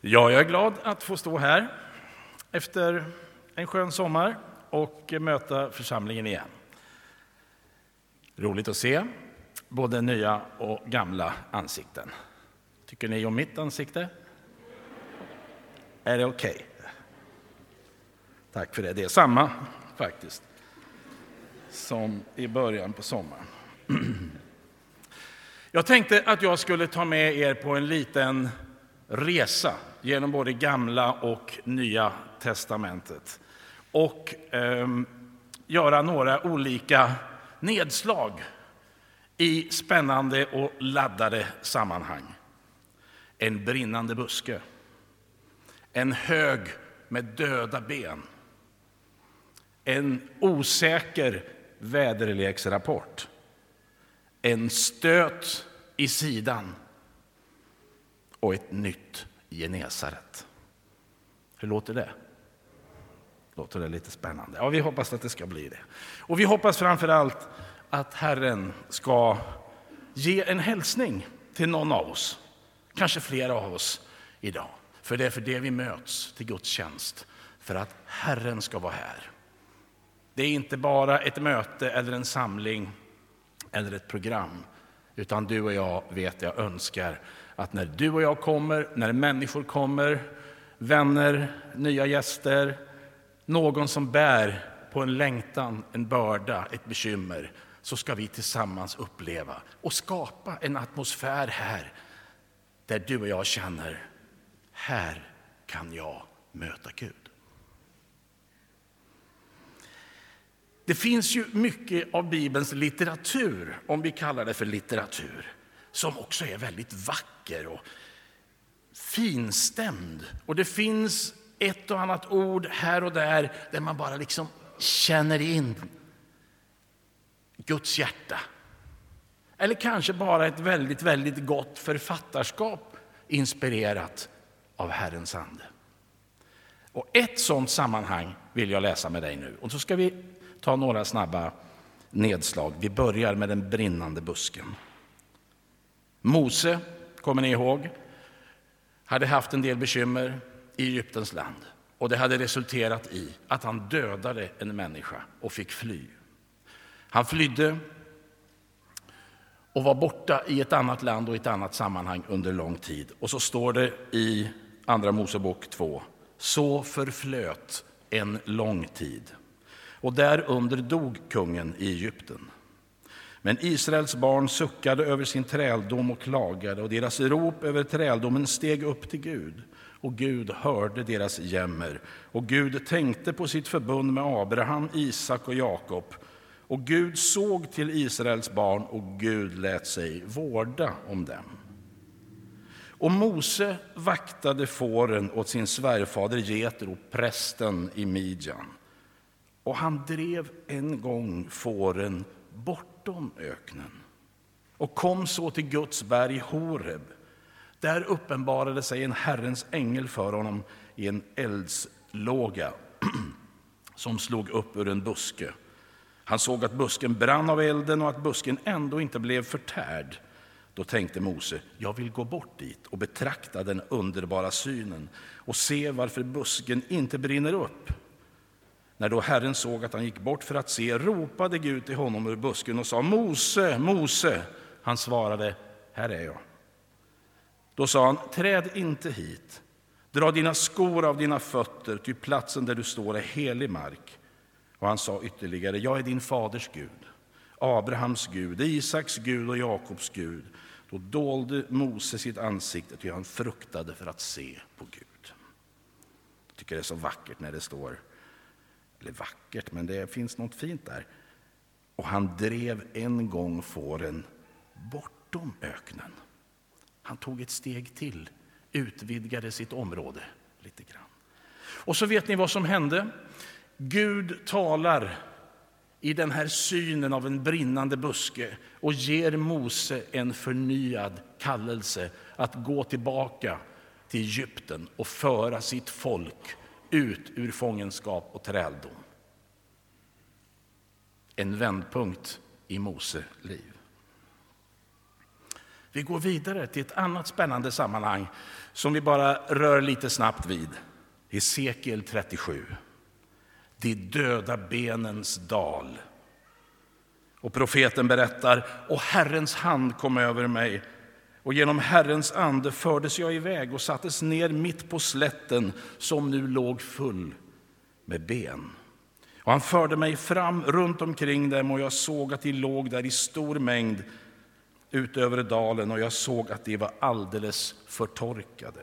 Ja, jag är glad att få stå här efter en skön sommar och möta församlingen igen. Roligt att se både nya och gamla ansikten. Tycker ni om mitt ansikte? Är det okej? Okay? Tack för det. Det är samma faktiskt som i början på sommaren. Jag tänkte att jag skulle ta med er på en liten resa genom både gamla och nya testamentet och eh, göra några olika nedslag i spännande och laddade sammanhang. En brinnande buske, en hög med döda ben, en osäker väderleksrapport, en stöt i sidan och ett nytt Genesaret. Hur låter det? Låter det lite spännande? Ja, vi hoppas att det ska bli det. Och vi hoppas framför allt att Herren ska ge en hälsning till någon av oss, kanske flera av oss idag. För det är för det vi möts till Guds tjänst, för att Herren ska vara här. Det är inte bara ett möte eller en samling eller ett program, utan du och jag vet jag önskar att när du och jag kommer, när människor kommer, vänner, nya gäster, någon som bär på en längtan, en börda, ett bekymmer, så ska vi tillsammans uppleva och skapa en atmosfär här där du och jag känner, här kan jag möta Gud. Det finns ju mycket av Bibelns litteratur, om vi kallar det för litteratur, som också är väldigt vacker och finstämd. Och det finns ett och annat ord här och där där man bara liksom känner in Guds hjärta. Eller kanske bara ett väldigt, väldigt gott författarskap inspirerat av Herrens ande. Och ett sådant sammanhang vill jag läsa med dig nu. Och så ska vi ta några snabba nedslag. Vi börjar med den brinnande busken. Mose, kommer ni ihåg, hade haft en del bekymmer i Egyptens land. Och det hade resulterat i att han dödade en människa och fick fly. Han flydde och var borta i ett annat land och i ett annat sammanhang under lång tid. Och så står det i Andra Mosebok 2. Så förflöt en lång tid. Och därunder dog kungen i Egypten. Men Israels barn suckade över sin träldom och klagade och deras rop över träldomen steg upp till Gud. Och Gud hörde deras jämmer. Och Gud tänkte på sitt förbund med Abraham, Isak och Jakob. Och Gud såg till Israels barn och Gud lät sig vårda om dem. Och Mose vaktade fåren åt sin svärfader Jetro, prästen i Midjan. Och han drev en gång fåren bort bortom öknen och kom så till Guds berg Horeb. Där uppenbarade sig en Herrens ängel för honom i en eldslåga som slog upp ur en buske. Han såg att busken brann av elden och att busken ändå inte blev förtärd. Då tänkte Mose, jag vill gå bort dit och betrakta den underbara synen och se varför busken inte brinner upp. När då Herren såg att han gick bort för att se ropade Gud till honom ur busken och sa Mose, Mose. Han svarade, här är jag. Då sa han, träd inte hit. Dra dina skor av dina fötter, ty platsen där du står är helig mark. Och han sa ytterligare, jag är din faders Gud, Abrahams Gud, Isaks Gud och Jakobs Gud. Då dolde Mose sitt ansikte, ty han fruktade för att se på Gud. Jag tycker det är så vackert när det står eller vackert, men det finns något fint där. Och han drev en gång fåren bortom öknen. Han tog ett steg till, utvidgade sitt område lite grann. Och så vet ni vad som hände? Gud talar i den här synen av en brinnande buske och ger Mose en förnyad kallelse att gå tillbaka till Egypten och föra sitt folk ut ur fångenskap och träldom. En vändpunkt i Mose liv. Vi går vidare till ett annat spännande sammanhang som vi bara rör lite snabbt vid. Hesekiel 37. De döda benens dal. Och profeten berättar, och Herrens hand kom över mig och genom Herrens ande fördes jag iväg och sattes ner mitt på slätten som nu låg full med ben. Och han förde mig fram runt omkring dem och jag såg att de låg där i stor mängd utöver dalen och jag såg att de var alldeles förtorkade.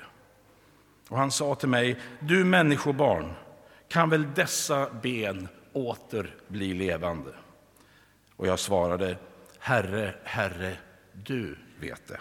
Och han sa till mig, du människobarn, kan väl dessa ben åter bli levande? Och jag svarade, Herre, Herre, du vet det.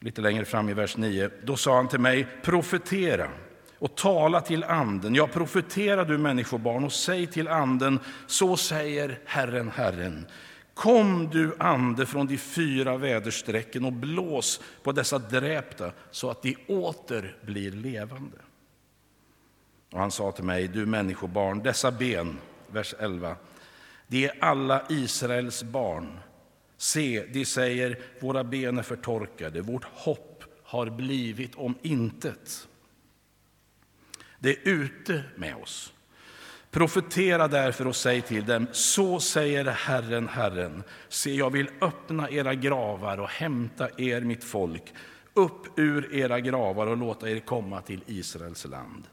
Lite längre fram i vers 9, då sa han till mig, profetera och tala till anden. Ja, profetera du människobarn och säg till anden, så säger Herren, Herren. Kom du ande från de fyra väderstrecken och blås på dessa dräpta så att de åter blir levande. Och han sa till mig, du människobarn, dessa ben, vers 11, de är alla Israels barn. Se, de säger, våra ben är förtorkade, vårt hopp har blivit om intet. Det är ute med oss. Profetera därför och säg till dem, så säger Herren, Herren, se jag vill öppna era gravar och hämta er, mitt folk, upp ur era gravar och låta er komma till Israels land.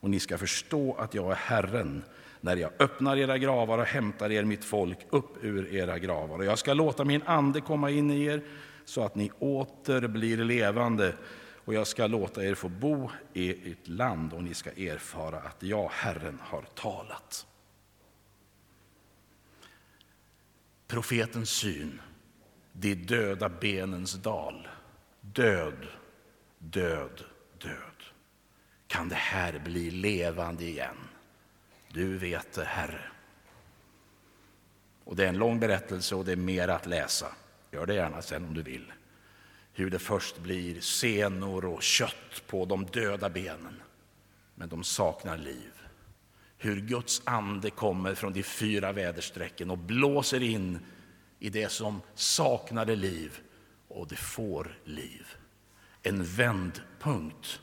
Och ni ska förstå att jag är Herren, när jag öppnar era gravar och hämtar er, mitt folk, upp ur era gravar. Och jag ska låta min ande komma in i er, så att ni åter blir levande och jag ska låta er få bo i ert land och ni ska erfara att jag, Herren, har talat. Profetens syn, de döda benens dal. Död, död, död. Kan det här bli levande igen? Du vet det, Herre. Och det är en lång berättelse och det är mer att läsa. Gör det gärna sen om du vill hur det först blir senor och kött på de döda benen, men de saknar liv. Hur Guds ande kommer från de fyra väderstrecken och blåser in i det som saknade liv, och det får liv. En vändpunkt.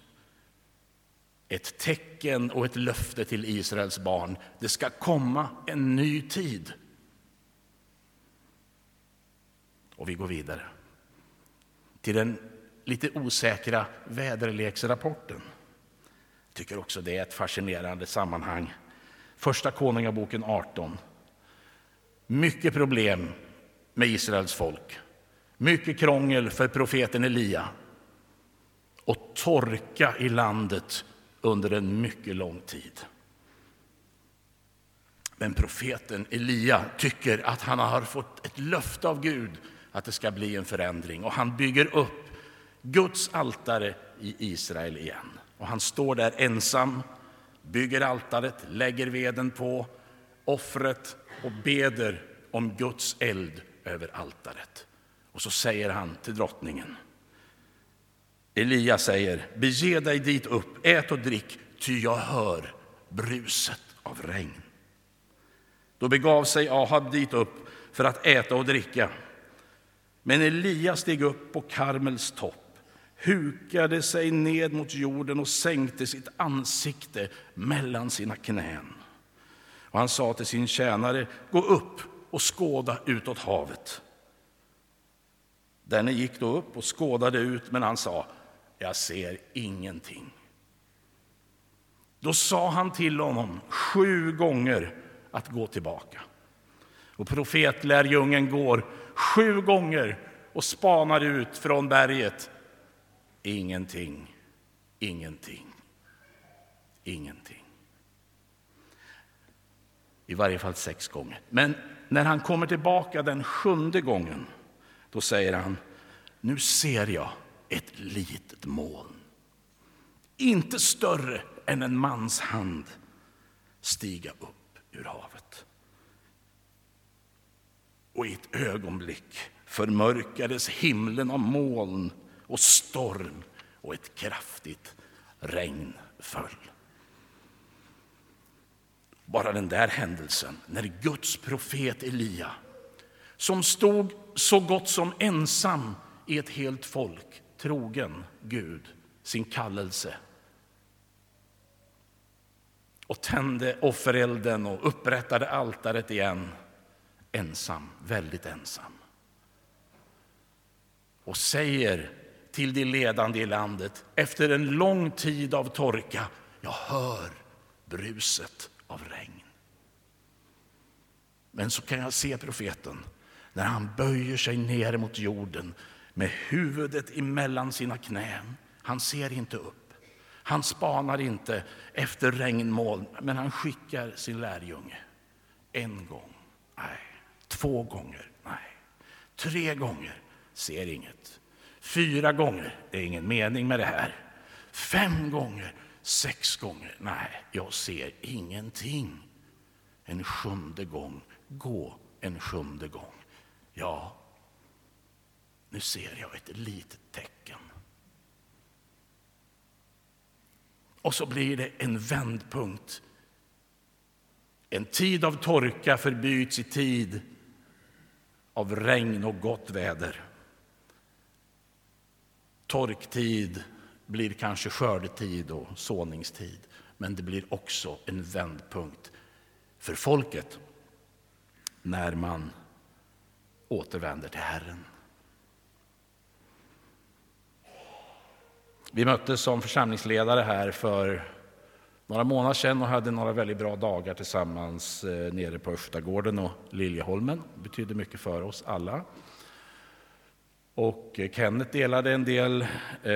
Ett tecken och ett löfte till Israels barn. Det ska komma en ny tid. Och vi går vidare till den lite osäkra väderleksrapporten. Jag tycker också det är ett fascinerande sammanhang. Första Konungaboken 18. Mycket problem med Israels folk. Mycket krångel för profeten Elia. Och torka i landet under en mycket lång tid. Men profeten Elia tycker att han har fått ett löfte av Gud att det ska bli en förändring. Och han bygger upp Guds altare i Israel igen. Och han står där ensam, bygger altaret, lägger veden på offret och beder om Guds eld över altaret. Och så säger han till drottningen. Elia säger, bege dig dit upp, ät och drick, ty jag hör bruset av regn. Då begav sig Ahab dit upp för att äta och dricka. Men Elia steg upp på Karmels topp, hukade sig ned mot jorden och sänkte sitt ansikte mellan sina knän. Och han sa till sin tjänare, gå upp och skåda utåt havet. Denne gick då upp och skådade ut, men han sa, jag ser ingenting. Då sa han till honom sju gånger att gå tillbaka. Och profetlärjungen går sju gånger och spanar ut från berget. Ingenting, ingenting, ingenting. I varje fall sex gånger. Men när han kommer tillbaka den sjunde gången, då säger han, nu ser jag ett litet moln. Inte större än en mans hand stiga upp ur havet. Och i ett ögonblick förmörkades himlen av moln och storm och ett kraftigt regn föll. Bara den där händelsen, när Guds profet Elia som stod så gott som ensam i ett helt folk, trogen Gud, sin kallelse och tände offerelden och upprättade altaret igen. Ensam, väldigt ensam. Och säger till de ledande i landet efter en lång tid av torka, jag hör bruset av regn. Men så kan jag se profeten när han böjer sig ner mot jorden med huvudet emellan sina knän. Han ser inte upp. Han spanar inte efter regnmoln, men han skickar sin lärjunge. En gång, nej. Två gånger, nej. Tre gånger, ser inget. Fyra gånger, det är ingen mening med det här. Fem gånger, sex gånger, nej, jag ser ingenting. En sjunde gång, gå en sjunde gång. Ja, nu ser jag ett litet tecken. Och så blir det en vändpunkt. En tid av torka förbyts i tid av regn och gott väder. Torktid blir kanske skördetid och såningstid, men det blir också en vändpunkt för folket när man återvänder till Herren. Vi möttes som församlingsledare här för några månader sedan och hade några väldigt bra dagar tillsammans eh, nere på Östagården och Liljeholmen. Det betydde mycket för oss alla. Och eh, Kenneth delade en del eh,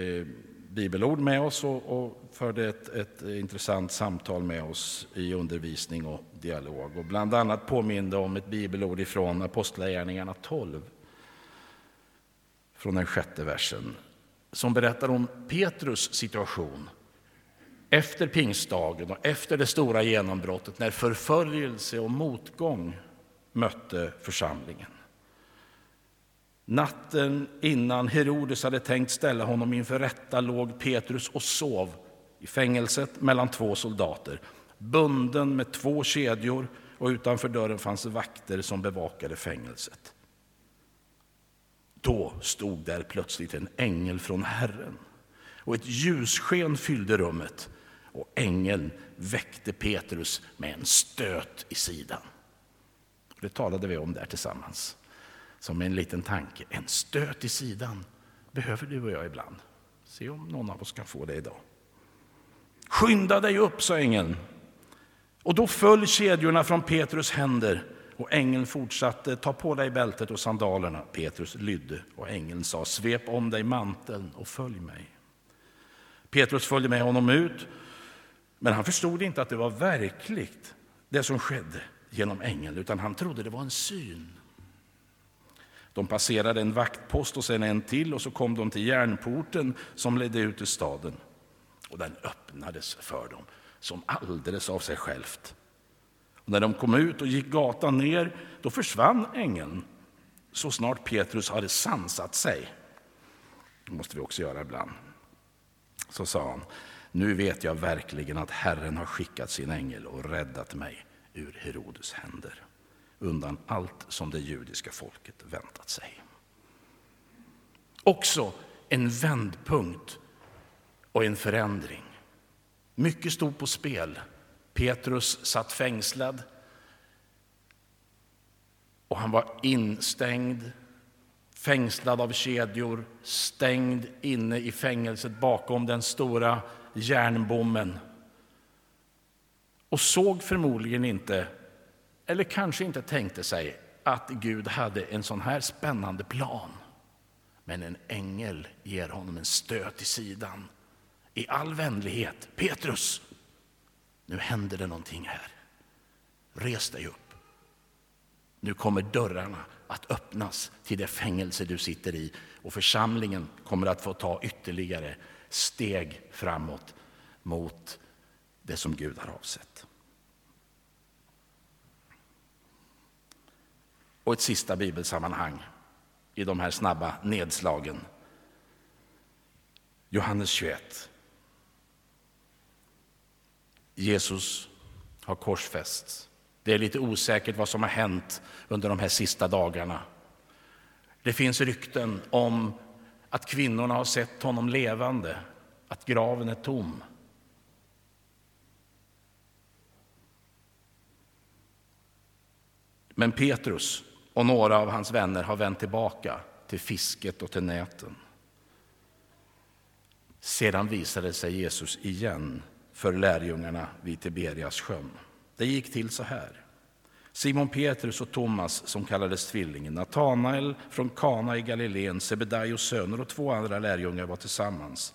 eh, bibelord med oss och, och förde ett, ett, intressant samtal med oss i undervisning och dialog. Och bland annat påminde om ett bibelord ifrån Apostlagärningarna 12, från den sjätte versen, som berättar om Petrus situation efter pingstdagen och efter det stora genombrottet när förföljelse och motgång mötte församlingen. Natten innan Herodes hade tänkt ställa honom inför rätta låg Petrus och sov i fängelset mellan två soldater, bunden med två kedjor och utanför dörren fanns vakter som bevakade fängelset. Då stod där plötsligt en ängel från Herren och ett ljussken fyllde rummet och ängeln väckte Petrus med en stöt i sidan. Det talade vi om där tillsammans som en liten tanke. En stöt i sidan behöver du och jag ibland. Se om någon av oss kan få det idag. Skynda dig upp, sa ängeln. Och då föll kedjorna från Petrus händer och ängeln fortsatte, ta på dig bältet och sandalerna. Petrus lydde och ängeln sa, svep om dig manteln och följ mig. Petrus följde med honom ut, men han förstod inte att det var verkligt, det som skedde genom ängeln, utan han trodde det var en syn. De passerade en vaktpost och sen en till och så kom de till järnporten som ledde ut till staden. Och den öppnades för dem som alldeles av sig självt. När de kom ut och gick gatan ner, då försvann ängeln så snart Petrus hade sansat sig. Det måste vi också göra ibland. Så sa han, nu vet jag verkligen att Herren har skickat sin ängel och räddat mig ur Herodes händer undan allt som det judiska folket väntat sig. Också en vändpunkt och en förändring. Mycket stod på spel. Petrus satt fängslad och han var instängd, fängslad av kedjor, stängd inne i fängelset bakom den stora järnbommen och såg förmodligen inte eller kanske inte tänkte sig att Gud hade en sån här spännande plan. Men en ängel ger honom en stöt i sidan i all vänlighet. Petrus, nu händer det någonting här. Res dig upp. Nu kommer dörrarna att öppnas till det fängelse du sitter i och församlingen kommer att få ta ytterligare steg framåt mot det som Gud har avsett. Och ett sista bibelsammanhang i de här snabba nedslagen. Johannes 21. Jesus har korsfästs. Det är lite osäkert vad som har hänt under de här sista dagarna Det finns rykten om att kvinnorna har sett honom levande, att graven är tom. Men Petrus och några av hans vänner har vänt tillbaka till fisket och till näten. Sedan visade sig Jesus igen för lärjungarna vid Tiberias sjön. Det gick till så här. Simon Petrus och Thomas, som kallades Tvillingen, Natanael från Kana i Galileen, Sebedaios söner och två andra lärjungar var tillsammans.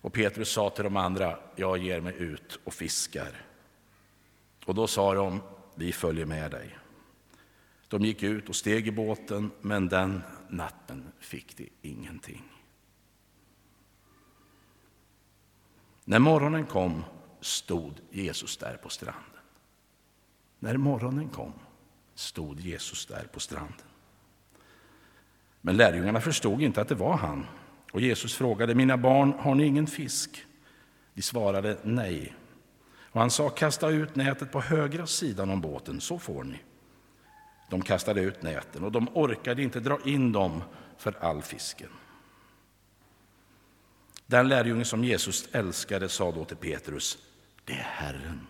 Och Petrus sa till de andra, jag ger mig ut och fiskar. Och då sa de, vi följer med dig. De gick ut och steg i båten, men den natten fick de ingenting. När morgonen kom stod Jesus där på stranden. När morgonen kom stod Jesus där på stranden. Men lärjungarna förstod inte att det var han. Och Jesus frågade, mina barn, har ni ingen fisk? De svarade nej. Och han sa, kasta ut nätet på högra sidan om båten, så får ni. De kastade ut näten och de orkade inte dra in dem för all fisken. Den lärjunge som Jesus älskade sa då till Petrus, det är Herren.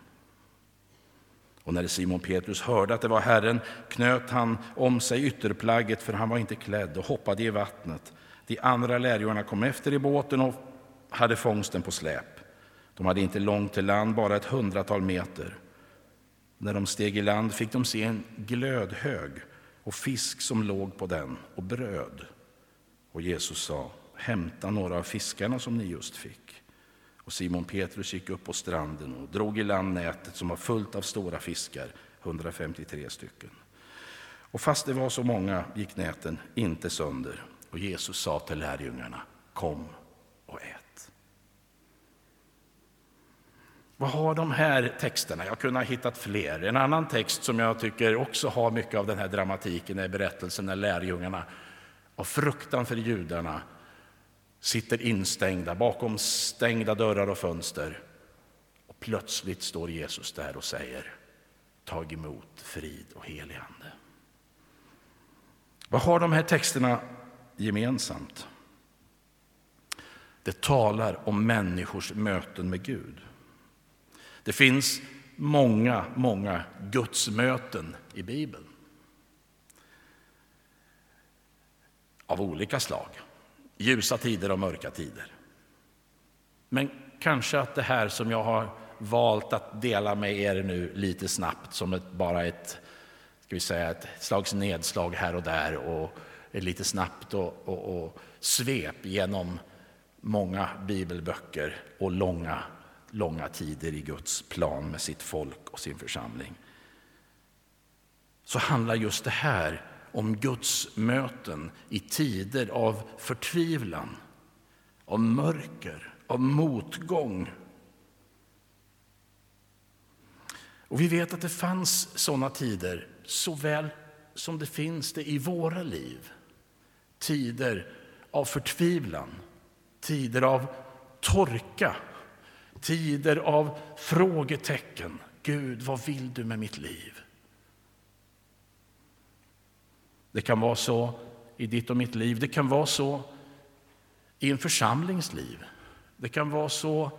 Och när Simon Petrus hörde att det var Herren knöt han om sig ytterplagget, för han var inte klädd, och hoppade i vattnet. De andra lärjungarna kom efter i båten och hade fångsten på släp. De hade inte långt till land, bara ett hundratal meter. När de steg i land fick de se en glödhög och fisk som låg på den och bröd. Och Jesus sa, hämta några av fiskarna som ni just fick. Och Simon Petrus gick upp på stranden och drog i land nätet som var fullt av stora fiskar, 153 stycken. Och fast det var så många gick näten inte sönder. Och Jesus sa till lärjungarna, kom och ät. Vad har de här texterna? Jag kunde ha hittat fler. En annan text som jag tycker också har mycket av den här dramatiken är berättelsen när lärjungarna av fruktan för judarna sitter instängda bakom stängda dörrar och fönster. Och plötsligt står Jesus där och säger Tag emot frid och helig ande. Vad har de här texterna gemensamt? Det talar om människors möten med Gud. Det finns många, många gudsmöten i Bibeln. Av olika slag ljusa tider och mörka tider. Men kanske att det här som jag har valt att dela med er nu lite snabbt som ett, bara ett, ska vi säga, ett slags nedslag här och där och lite snabbt och, och, och svep genom många bibelböcker och långa, långa tider i Guds plan med sitt folk och sin församling. Så handlar just det här om Guds möten i tider av förtvivlan, av mörker, av motgång. Och vi vet att det fanns såna tider, såväl som det finns det i våra liv. Tider av förtvivlan, tider av torka, tider av frågetecken. Gud, vad vill du med mitt liv? Det kan vara så i ditt och mitt liv. Det kan vara så i en församlings liv. Det kan vara så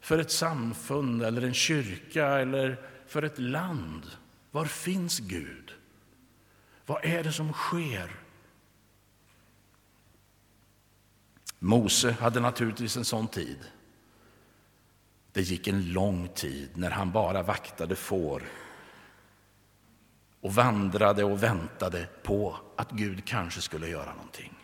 för ett samfund eller en kyrka eller för ett land. Var finns Gud? Vad är det som sker? Mose hade naturligtvis en sån tid. Det gick en lång tid när han bara vaktade får och vandrade och väntade på att Gud kanske skulle göra någonting.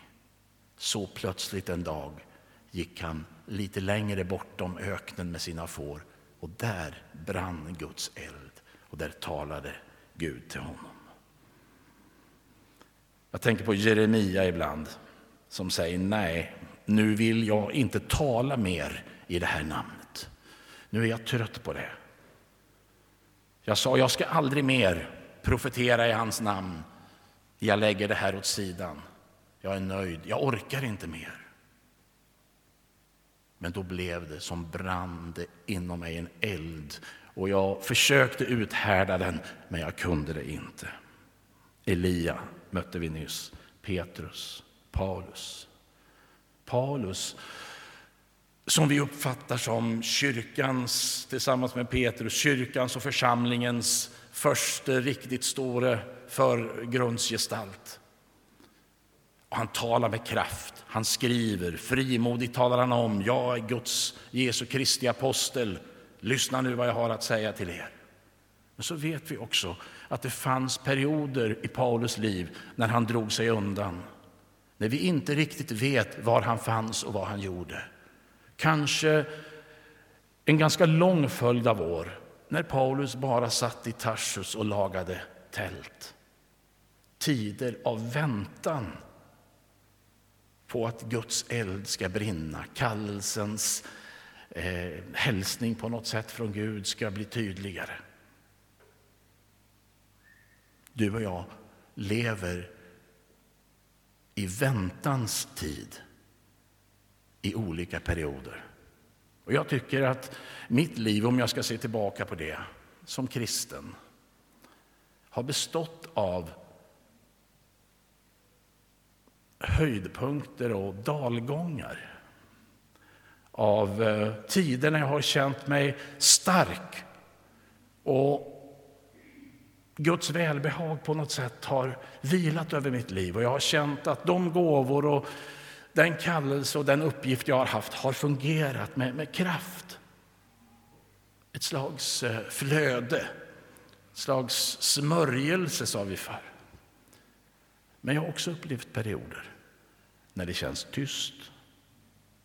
Så plötsligt en dag gick han lite längre bortom öknen med sina får och där brann Guds eld och där talade Gud till honom. Jag tänker på Jeremia ibland som säger nej, nu vill jag inte tala mer i det här namnet. Nu är jag trött på det. Jag sa, jag ska aldrig mer profetera i hans namn. Jag lägger det här åt sidan. Jag är nöjd. Jag orkar inte mer. Men då blev det som brand inom mig en eld och jag försökte uthärda den, men jag kunde det inte. Elia mötte vi nyss. Petrus, Paulus. Paulus som vi uppfattar som kyrkans, tillsammans med Petrus, kyrkans och församlingens första riktigt stora förgrundsgestalt. Och han talar med kraft, han skriver, frimodigt talar han om, jag är Guds, Jesu Kristi apostel, lyssna nu vad jag har att säga till er. Men så vet vi också att det fanns perioder i Paulus liv när han drog sig undan. När vi inte riktigt vet var han fanns och vad han gjorde. Kanske en ganska lång följd av år när Paulus bara satt i Tarsus och lagade tält. Tider av väntan på att Guds eld ska brinna, kallelsens eh, hälsning på något sätt från Gud ska bli tydligare. Du och jag lever i väntans tid i olika perioder. Och jag tycker att mitt liv, om jag ska se tillbaka på det som kristen, har bestått av höjdpunkter och dalgångar. Av eh, tider när jag har känt mig stark och Guds välbehag på något sätt har vilat över mitt liv och jag har känt att de gåvor och den kallelse och den uppgift jag har haft har fungerat med, med kraft. Ett slags eh, flöde, ett slags smörjelse, sa vi förr. Men jag har också upplevt perioder när det känns tyst,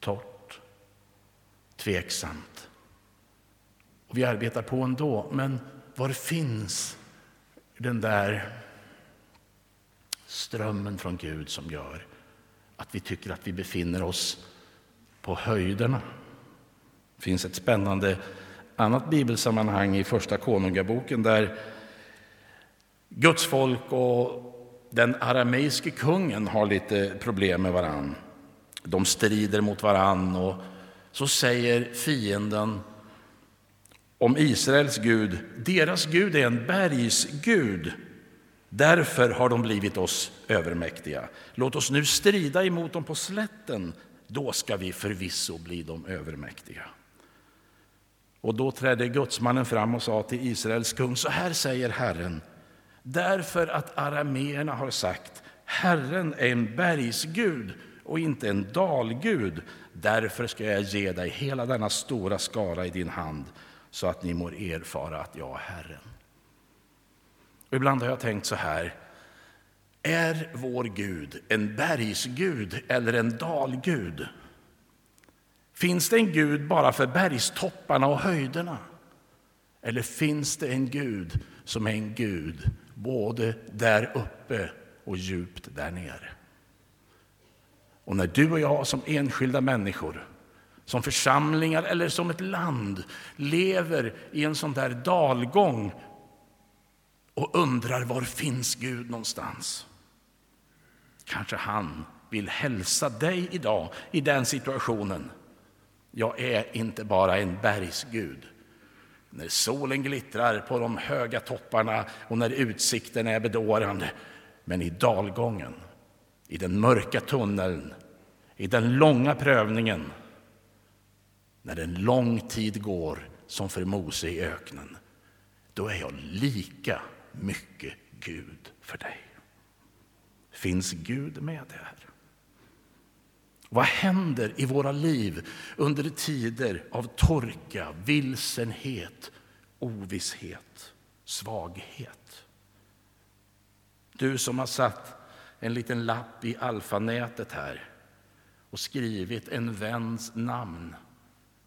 torrt, tveksamt. Och vi arbetar på ändå, men var finns den där strömmen från Gud som gör att vi tycker att vi befinner oss på höjderna? Det finns ett spännande annat bibelsammanhang i Första Konungaboken där Guds folk och den arameiske kungen har lite problem med varann. De strider mot varann och så säger fienden om Israels Gud, deras Gud är en bergsgud. Därför har de blivit oss övermäktiga. Låt oss nu strida emot dem på slätten, då ska vi förvisso bli dem övermäktiga. Och då trädde gudsmannen fram och sa till Israels kung, så här säger Herren, därför att arameerna har sagt, Herren är en bergsgud och inte en dalgud, därför ska jag ge dig hela denna stora skara i din hand så att ni må erfara att jag är Herren. Och ibland har jag tänkt så här. Är vår Gud en bergsgud eller en dalgud? Finns det en Gud bara för bergstopparna och höjderna? Eller finns det en Gud som är en Gud både där uppe och djupt där nere? Och när du och jag som enskilda människor som församlingar eller som ett land lever i en sån där dalgång och undrar var finns Gud någonstans? Kanske han vill hälsa dig idag i den situationen. Jag är inte bara en bergsgud. När solen glittrar på de höga topparna och när utsikten är bedårande. Men i dalgången, i den mörka tunneln, i den långa prövningen när en lång tid går som för Mose i öknen, då är jag lika mycket Gud för dig. Finns Gud med dig här? Vad händer i våra liv under tider av torka, vilsenhet, ovisshet, svaghet? Du som har satt en liten lapp i alfanätet här och skrivit en väns namn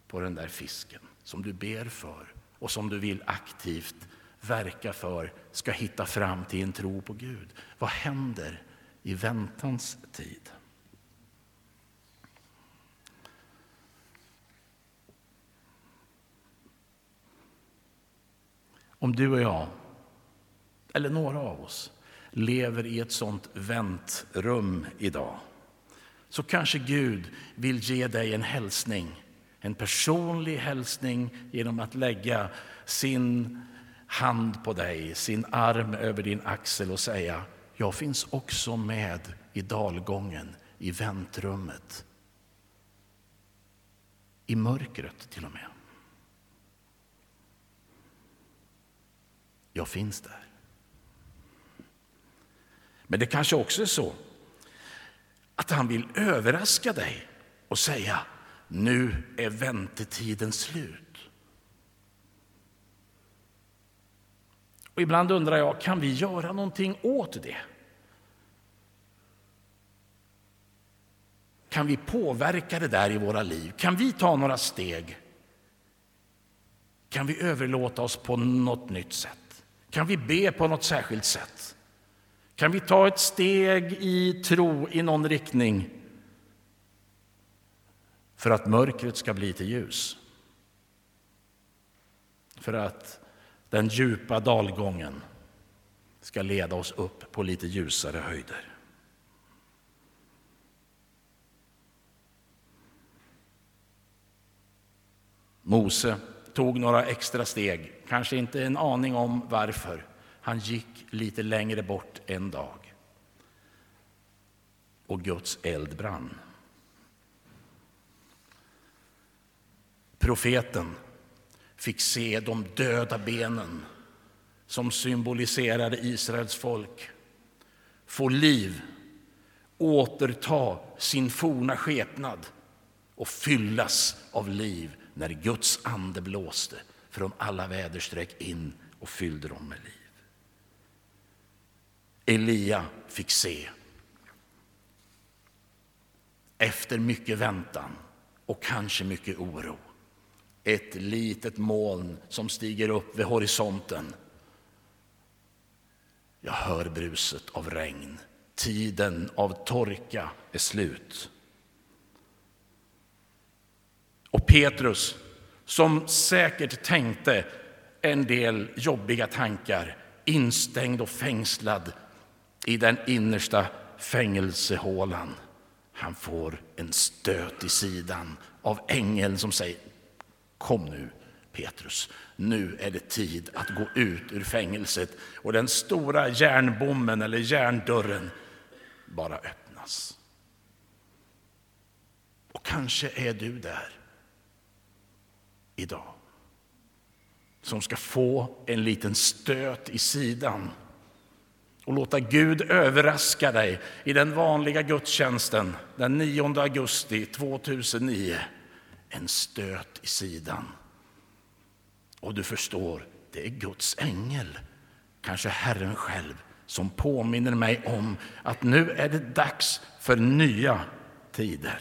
på den där fisken som du ber för och som du vill aktivt verka för ska hitta fram till en tro på Gud. Vad händer i väntans tid? Om du och jag, eller några av oss, lever i ett sånt väntrum idag så kanske Gud vill ge dig en hälsning en personlig hälsning genom att lägga sin hand på dig, sin arm över din axel och säga jag finns också med i dalgången, i väntrummet, i mörkret till och med. Jag finns där. Men det kanske också är så att han vill överraska dig och säga nu är väntetiden slut. Och ibland undrar jag, kan vi göra någonting åt det? Kan vi påverka det där i våra liv? Kan vi ta några steg? Kan vi överlåta oss på något nytt sätt? Kan vi be på något särskilt sätt? Kan vi ta ett steg i tro i någon riktning för att mörkret ska bli till ljus? För att den djupa dalgången ska leda oss upp på lite ljusare höjder. Mose tog några extra steg, kanske inte en aning om varför. Han gick lite längre bort en dag. Och Guds eld brann. Profeten fick se de döda benen som symboliserade Israels folk få liv, återta sin forna skepnad och fyllas av liv när Guds ande blåste från alla väderstreck in och fyllde dem med liv. Elia fick se, efter mycket väntan och kanske mycket oro, ett litet moln som stiger upp vid horisonten. Jag hör bruset av regn. Tiden av torka är slut. Och Petrus, som säkert tänkte en del jobbiga tankar, instängd och fängslad i den innersta fängelsehålan. Han får en stöt i sidan av ängeln som säger Kom nu, Petrus, nu är det tid att gå ut ur fängelset och den stora järnbommen eller järndörren bara öppnas. Och kanske är du där idag som ska få en liten stöt i sidan och låta Gud överraska dig i den vanliga gudstjänsten den 9 augusti 2009 en stöt i sidan. Och du förstår, det är Guds ängel, kanske Herren själv, som påminner mig om att nu är det dags för nya tider.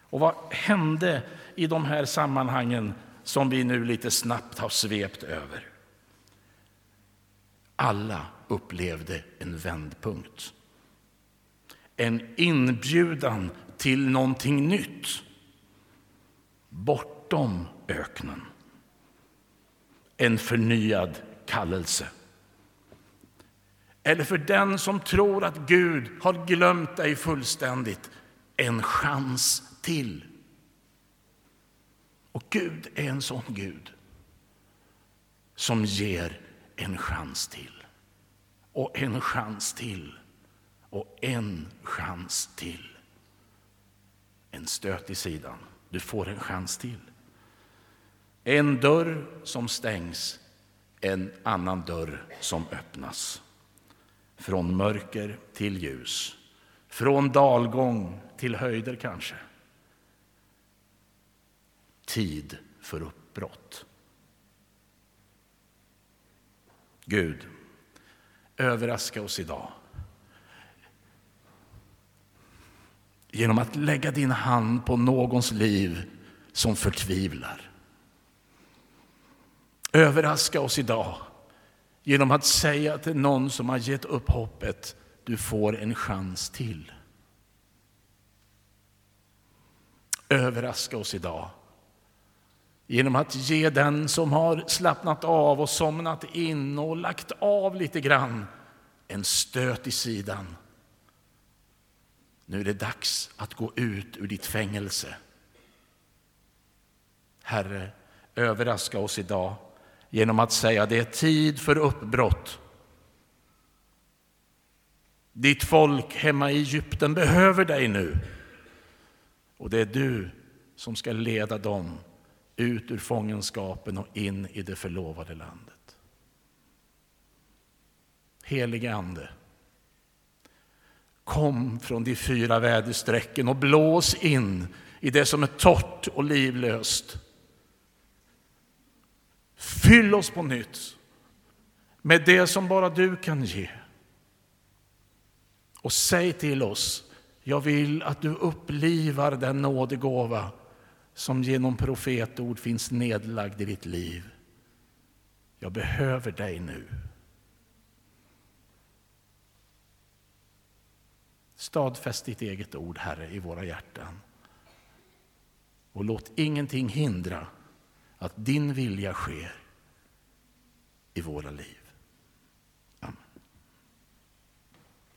Och vad hände i de här sammanhangen som vi nu lite snabbt har svept över? Alla upplevde en vändpunkt. En inbjudan till någonting nytt bortom öknen. En förnyad kallelse. Eller för den som tror att Gud har glömt dig fullständigt, en chans till. Och Gud är en sån Gud som ger en chans till. Och en chans till. Och en chans till. En stöt i sidan. Du får en chans till. En dörr som stängs, en annan dörr som öppnas. Från mörker till ljus, från dalgång till höjder kanske. Tid för uppbrott. Gud, överraska oss idag genom att lägga din hand på någons liv som förtvivlar. Överraska oss idag genom att säga till någon som har gett upp hoppet, du får en chans till. Överraska oss idag genom att ge den som har slappnat av och somnat in och lagt av lite grann en stöt i sidan nu är det dags att gå ut ur ditt fängelse. Herre, överraska oss idag genom att säga att det är tid för uppbrott. Ditt folk hemma i Egypten behöver dig nu. Och det är du som ska leda dem ut ur fångenskapen och in i det förlovade landet. Helige Ande, kom från de fyra väderstrecken och blås in i det som är torrt och livlöst. Fyll oss på nytt med det som bara du kan ge. Och säg till oss, jag vill att du upplivar den nådegåva som genom profetord finns nedlagd i ditt liv. Jag behöver dig nu. Stadfäst ditt eget ord, Herre, i våra hjärtan. Och låt ingenting hindra att din vilja sker i våra liv.